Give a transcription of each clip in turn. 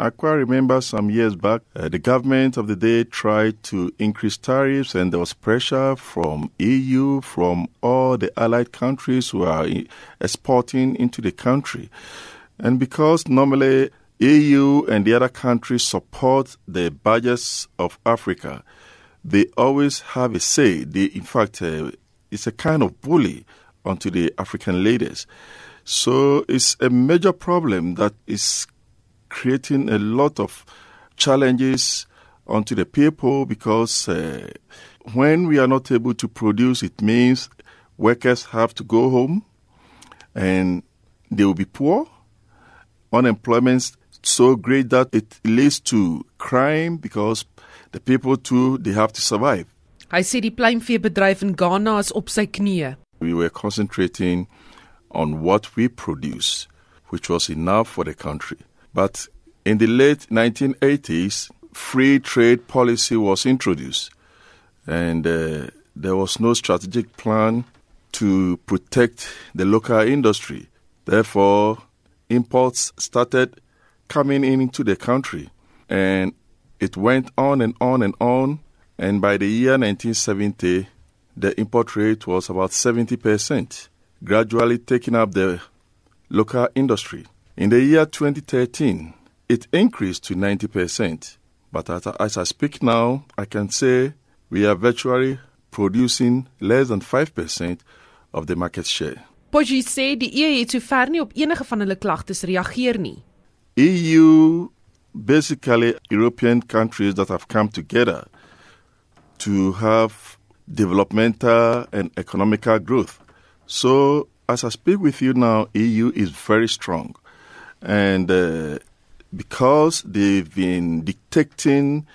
I quite remember some years back, uh, the government of the day tried to increase tariffs, and there was pressure from EU, from all the allied countries who are exporting into the country. And because normally EU and the other countries support the budgets of Africa, they always have a say. They, in fact, uh, it's a kind of bully onto the African leaders. So it's a major problem that is creating a lot of challenges onto the people because uh, when we are not able to produce, it means workers have to go home and they will be poor. Unemployment so great that it leads to crime because the people too they have to survive. Hy sê die pluimveebedryf in Ghana is op sy knieë. We were concentrating on what we produce, which was enough for the country. But in the late 1980s, free trade policy was introduced, and uh, there was no strategic plan to protect the local industry. Therefore, imports started coming into the country, and it went on and on and on. And by the year 1970, the import rate was about 70%, gradually taking up the local industry. In the year 2013, it increased to 90%. But as I speak now, I can say we are virtually producing less than 5% of the market share. Poggi sê die EU het sover nie op enige van hulle klagtes reageer nie. EU basically European countries that have come together to have developmental and economical growth. So as I speak with you now, EU is very strong, and uh, because they've been dictating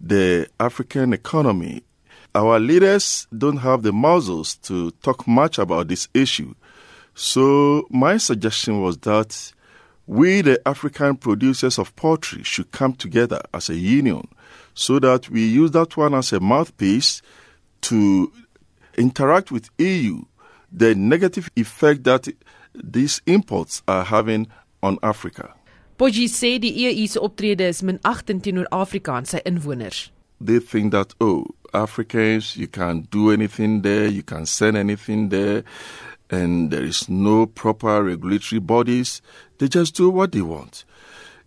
the African economy, our leaders don't have the muscles to talk much about this issue. So my suggestion was that we, the African producers of poultry, should come together as a union so that we use that one as a mouthpiece to interact with EU the negative effect that these imports are having on Africa. Poggi sê die EU se optrede is minagtend teenoor Afrika en sy inwoners. They think that oh, Africans, you can't do anything there, you can't send anything there, and there is no proper regulatory bodies. They just do what they want.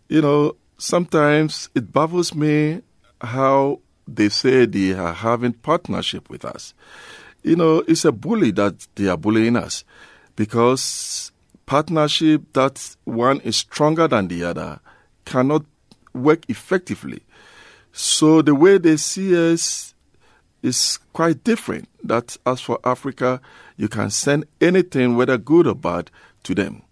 You know, sometimes it baffles me how they say they are having partnership with us you know, it's a bully that they are bullying us because partnership that one is stronger than the other cannot work effectively. So the way they see us is quite different. That as for Africa, you can send anything, whether good or bad, to them.